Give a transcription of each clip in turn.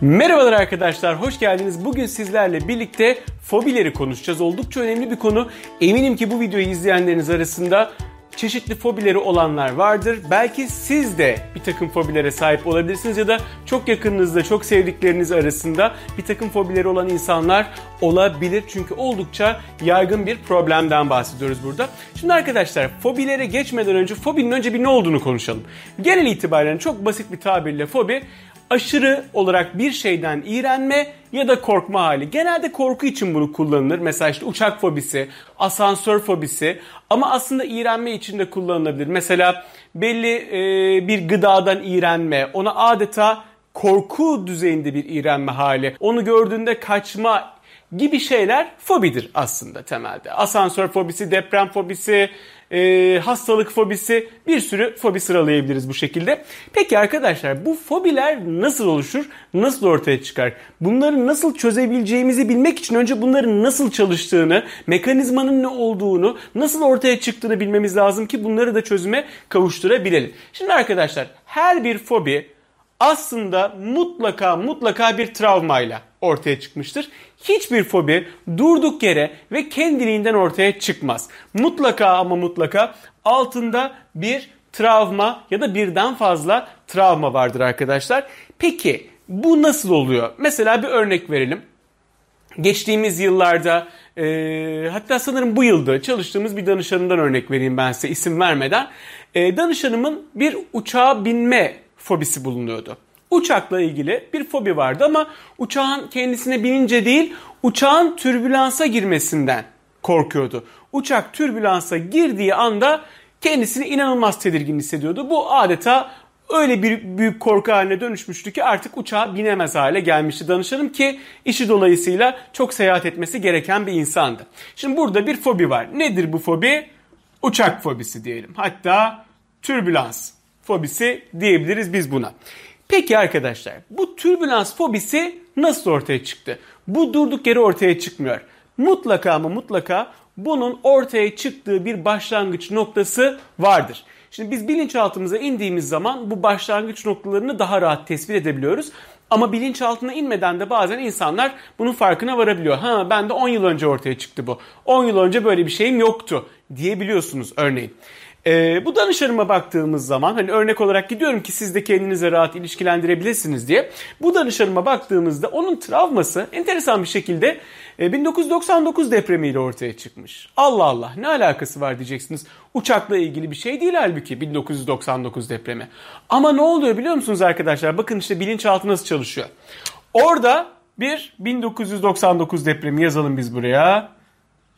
Merhabalar arkadaşlar, hoş geldiniz. Bugün sizlerle birlikte fobileri konuşacağız. Oldukça önemli bir konu. Eminim ki bu videoyu izleyenleriniz arasında çeşitli fobileri olanlar vardır. Belki siz de bir takım fobilere sahip olabilirsiniz ya da çok yakınınızda, çok sevdikleriniz arasında bir takım fobileri olan insanlar olabilir. Çünkü oldukça yaygın bir problemden bahsediyoruz burada. Şimdi arkadaşlar fobilere geçmeden önce fobinin önce bir ne olduğunu konuşalım. Genel itibaren çok basit bir tabirle fobi aşırı olarak bir şeyden iğrenme ya da korkma hali. Genelde korku için bunu kullanılır. Mesela işte uçak fobisi, asansör fobisi ama aslında iğrenme için de kullanılabilir. Mesela belli e, bir gıdadan iğrenme, ona adeta korku düzeyinde bir iğrenme hali. Onu gördüğünde kaçma gibi şeyler fobidir aslında temelde. Asansör fobisi, deprem fobisi, e, hastalık fobisi bir sürü fobi sıralayabiliriz bu şekilde. Peki arkadaşlar bu fobiler nasıl oluşur? Nasıl ortaya çıkar? Bunları nasıl çözebileceğimizi bilmek için önce bunların nasıl çalıştığını, mekanizmanın ne olduğunu, nasıl ortaya çıktığını bilmemiz lazım ki bunları da çözüme kavuşturabilelim. Şimdi arkadaşlar her bir fobi aslında mutlaka mutlaka bir travmayla ortaya çıkmıştır. Hiçbir fobi durduk yere ve kendiliğinden ortaya çıkmaz. Mutlaka ama mutlaka altında bir travma ya da birden fazla travma vardır arkadaşlar. Peki bu nasıl oluyor? Mesela bir örnek verelim. Geçtiğimiz yıllarda e, hatta sanırım bu yılda çalıştığımız bir danışanından örnek vereyim ben size isim vermeden. E, danışanımın bir uçağa binme fobisi bulunuyordu. Uçakla ilgili bir fobi vardı ama uçağın kendisine binince değil uçağın türbülansa girmesinden korkuyordu. Uçak türbülansa girdiği anda kendisini inanılmaz tedirgin hissediyordu. Bu adeta öyle bir büyük korku haline dönüşmüştü ki artık uçağa binemez hale gelmişti danışanım ki işi dolayısıyla çok seyahat etmesi gereken bir insandı. Şimdi burada bir fobi var. Nedir bu fobi? Uçak fobisi diyelim. Hatta türbülans fobisi diyebiliriz biz buna. Peki arkadaşlar bu türbülans fobisi nasıl ortaya çıktı? Bu durduk yere ortaya çıkmıyor. Mutlaka ama mutlaka bunun ortaya çıktığı bir başlangıç noktası vardır. Şimdi biz bilinçaltımıza indiğimiz zaman bu başlangıç noktalarını daha rahat tespit edebiliyoruz. Ama bilinçaltına inmeden de bazen insanlar bunun farkına varabiliyor. Ha ben de 10 yıl önce ortaya çıktı bu. 10 yıl önce böyle bir şeyim yoktu diyebiliyorsunuz örneğin. E, bu danışanıma baktığımız zaman hani örnek olarak gidiyorum ki siz de kendinize rahat ilişkilendirebilirsiniz diye. Bu danışanıma baktığımızda onun travması enteresan bir şekilde e, 1999 depremiyle ortaya çıkmış. Allah Allah ne alakası var diyeceksiniz. Uçakla ilgili bir şey değil halbuki 1999 depremi. Ama ne oluyor biliyor musunuz arkadaşlar? Bakın işte bilinçaltı nasıl çalışıyor. Orada bir 1999 depremi yazalım biz buraya.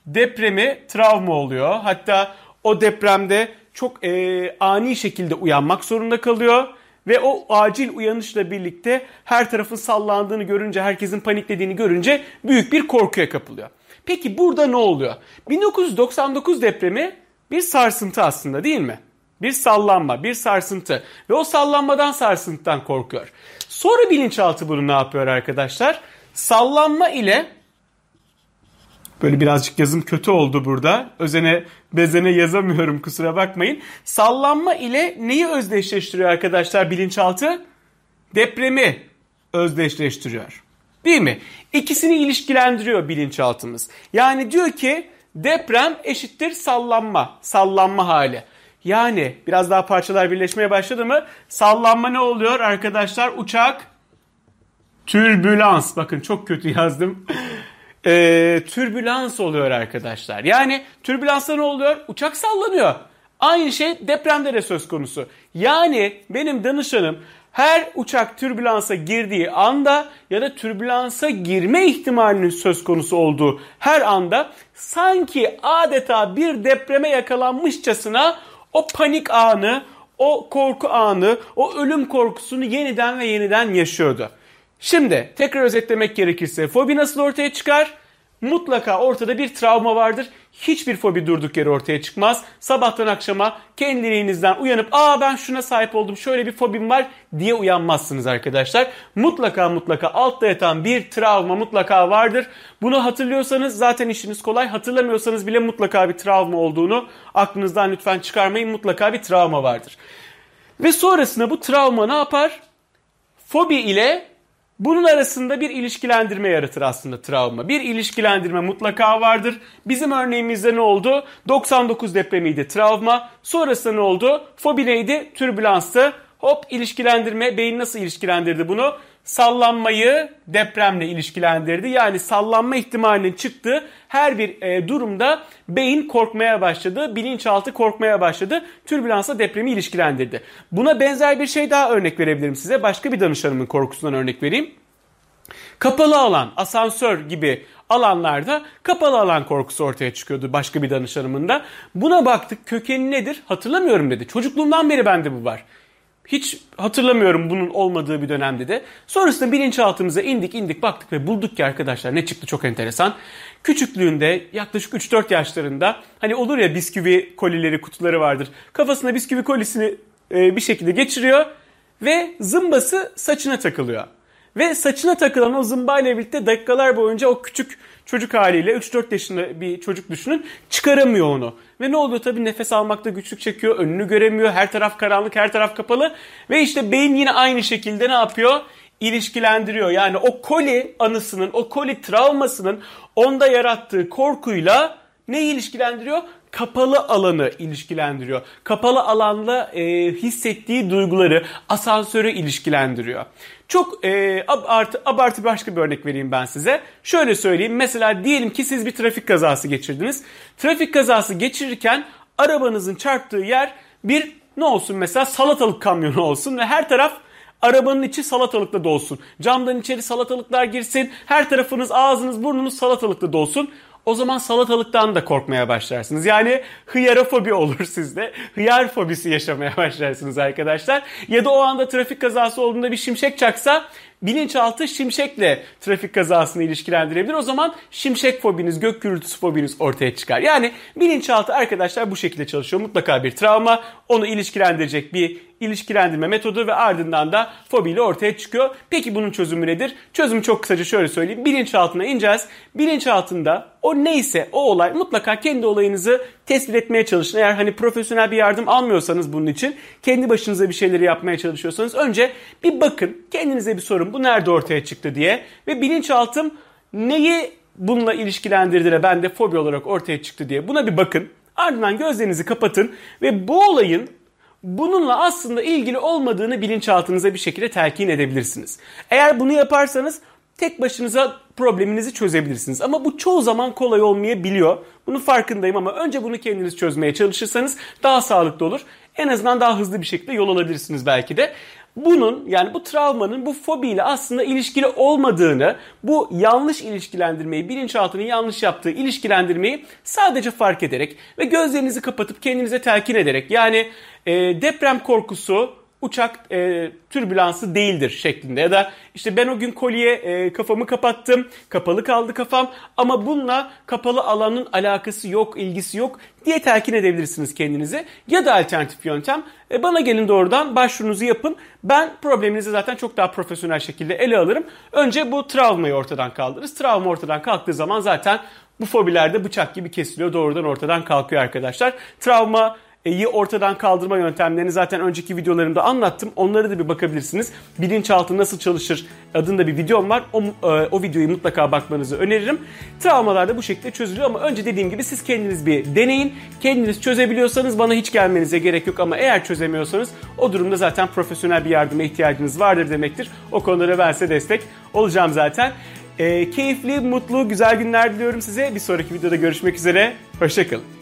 Depremi travma oluyor. Hatta o depremde çok e, ani şekilde uyanmak zorunda kalıyor. Ve o acil uyanışla birlikte her tarafın sallandığını görünce, herkesin paniklediğini görünce büyük bir korkuya kapılıyor. Peki burada ne oluyor? 1999 depremi bir sarsıntı aslında değil mi? Bir sallanma, bir sarsıntı ve o sallanmadan sarsıntıdan korkuyor. Sonra bilinçaltı bunu ne yapıyor arkadaşlar? Sallanma ile Böyle birazcık yazım kötü oldu burada. Özene bezene yazamıyorum kusura bakmayın. Sallanma ile neyi özdeşleştiriyor arkadaşlar bilinçaltı? Depremi özdeşleştiriyor. Değil mi? İkisini ilişkilendiriyor bilinçaltımız. Yani diyor ki deprem eşittir sallanma, sallanma hali. Yani biraz daha parçalar birleşmeye başladı mı? Sallanma ne oluyor arkadaşlar? Uçak türbülans. Bakın çok kötü yazdım e, türbülans oluyor arkadaşlar. Yani türbülansta ne oluyor? Uçak sallanıyor. Aynı şey depremde de söz konusu. Yani benim danışanım her uçak türbülansa girdiği anda ya da türbülansa girme ihtimalinin söz konusu olduğu her anda sanki adeta bir depreme yakalanmışçasına o panik anı, o korku anı, o ölüm korkusunu yeniden ve yeniden yaşıyordu. Şimdi tekrar özetlemek gerekirse fobi nasıl ortaya çıkar? Mutlaka ortada bir travma vardır. Hiçbir fobi durduk yere ortaya çıkmaz. Sabahtan akşama kendiliğinizden uyanıp aa ben şuna sahip oldum şöyle bir fobim var diye uyanmazsınız arkadaşlar. Mutlaka mutlaka altta yatan bir travma mutlaka vardır. Bunu hatırlıyorsanız zaten işiniz kolay. Hatırlamıyorsanız bile mutlaka bir travma olduğunu aklınızdan lütfen çıkarmayın. Mutlaka bir travma vardır. Ve sonrasında bu travma ne yapar? Fobi ile Bunun arasında bir ilişkilendirme yaratır aslında travma. Bir ilişkilendirme mutlaka vardır. Bizim örneğimizde ne oldu? 99 depremiydi travma. Sonrasında ne oldu? Fobi neydi? Türbülanstı. Hop ilişkilendirme. Beyin nasıl ilişkilendirdi bunu? Sallanmayı depremle ilişkilendirdi. Yani sallanma ihtimalinin çıktığı her bir e, durumda beyin korkmaya başladı, bilinçaltı korkmaya başladı. Türbülansla depremi ilişkilendirdi. Buna benzer bir şey daha örnek verebilirim size. Başka bir danışanımın korkusundan örnek vereyim. Kapalı alan, asansör gibi alanlarda kapalı alan korkusu ortaya çıkıyordu başka bir danışanımın da. Buna baktık kökeni nedir hatırlamıyorum dedi. Çocukluğumdan beri bende bu var. Hiç hatırlamıyorum bunun olmadığı bir dönemde de. Sonrasında bilinçaltımıza indik indik baktık ve bulduk ki arkadaşlar ne çıktı çok enteresan. Küçüklüğünde yaklaşık 3-4 yaşlarında hani olur ya bisküvi kolileri kutuları vardır. Kafasına bisküvi kolisini e, bir şekilde geçiriyor ve zımbası saçına takılıyor. Ve saçına takılan o zımbayla birlikte dakikalar boyunca o küçük çocuk haliyle 3-4 yaşında bir çocuk düşünün çıkaramıyor onu. Ve ne oluyor tabii nefes almakta güçlük çekiyor, önünü göremiyor, her taraf karanlık, her taraf kapalı. Ve işte beyin yine aynı şekilde ne yapıyor? ilişkilendiriyor. Yani o koli anısının, o koli travmasının onda yarattığı korkuyla ne ilişkilendiriyor? Kapalı alanı ilişkilendiriyor. Kapalı alanla e, hissettiği duyguları, asansörü ilişkilendiriyor. Çok e, abartı, abartı başka bir örnek vereyim ben size. Şöyle söyleyeyim. Mesela diyelim ki siz bir trafik kazası geçirdiniz. Trafik kazası geçirirken arabanızın çarptığı yer bir ne olsun mesela salatalık kamyonu olsun ve her taraf arabanın içi salatalıkla dolsun. Camdan içeri salatalıklar girsin. Her tarafınız ağzınız burnunuz salatalıkla dolsun o zaman salatalıktan da korkmaya başlarsınız. Yani hıyarofobi olur sizde. Hıyar fobisi yaşamaya başlarsınız arkadaşlar. Ya da o anda trafik kazası olduğunda bir şimşek çaksa bilinçaltı şimşekle trafik kazasını ilişkilendirebilir. O zaman şimşek fobiniz, gök gürültüsü fobiniz ortaya çıkar. Yani bilinçaltı arkadaşlar bu şekilde çalışıyor. Mutlaka bir travma, onu ilişkilendirecek bir ilişkilendirme metodu ve ardından da fobiyle ortaya çıkıyor. Peki bunun çözümü nedir? Çözümü çok kısaca şöyle söyleyeyim. Bilinçaltına ineceğiz. Bilinçaltında o neyse o olay mutlaka kendi olayınızı tespit etmeye çalışın. Eğer hani profesyonel bir yardım almıyorsanız bunun için kendi başınıza bir şeyleri yapmaya çalışıyorsanız önce bir bakın kendinize bir sorun bu nerede ortaya çıktı diye ve bilinçaltım neyi bununla ilişkilendirdi de bende fobi olarak ortaya çıktı diye buna bir bakın. Ardından gözlerinizi kapatın ve bu olayın bununla aslında ilgili olmadığını bilinçaltınıza bir şekilde telkin edebilirsiniz. Eğer bunu yaparsanız tek başınıza probleminizi çözebilirsiniz. Ama bu çoğu zaman kolay olmayabiliyor. Bunun farkındayım ama önce bunu kendiniz çözmeye çalışırsanız daha sağlıklı olur. En azından daha hızlı bir şekilde yol alabilirsiniz belki de bunun yani bu travmanın bu fobiyle aslında ilişkili olmadığını, bu yanlış ilişkilendirmeyi, bilinçaltının yanlış yaptığı ilişkilendirmeyi sadece fark ederek ve gözlerinizi kapatıp kendinize telkin ederek yani e, deprem korkusu uçak e, türbülansı değildir şeklinde. Ya da işte ben o gün kolye e, kafamı kapattım kapalı kaldı kafam ama bununla kapalı alanın alakası yok ilgisi yok diye telkin edebilirsiniz kendinize ya da alternatif yöntem e, bana gelin doğrudan başvurunuzu yapın. Ben probleminizi zaten çok daha profesyonel şekilde ele alırım. Önce bu travmayı ortadan kaldırırız. Travma ortadan kalktığı zaman zaten bu fobilerde bıçak gibi kesiliyor. Doğrudan ortadan kalkıyor arkadaşlar. Travma iyi ortadan kaldırma yöntemlerini zaten önceki videolarımda anlattım. Onları da bir bakabilirsiniz. Bilinçaltı nasıl çalışır adında bir videom var. O, e, o videoyu mutlaka bakmanızı öneririm. Travmalar da bu şekilde çözülüyor ama önce dediğim gibi siz kendiniz bir deneyin. Kendiniz çözebiliyorsanız bana hiç gelmenize gerek yok ama eğer çözemiyorsanız o durumda zaten profesyonel bir yardıma ihtiyacınız vardır demektir. O konulara ben size destek olacağım zaten. E, keyifli, mutlu, güzel günler diliyorum size. Bir sonraki videoda görüşmek üzere. Hoşçakalın.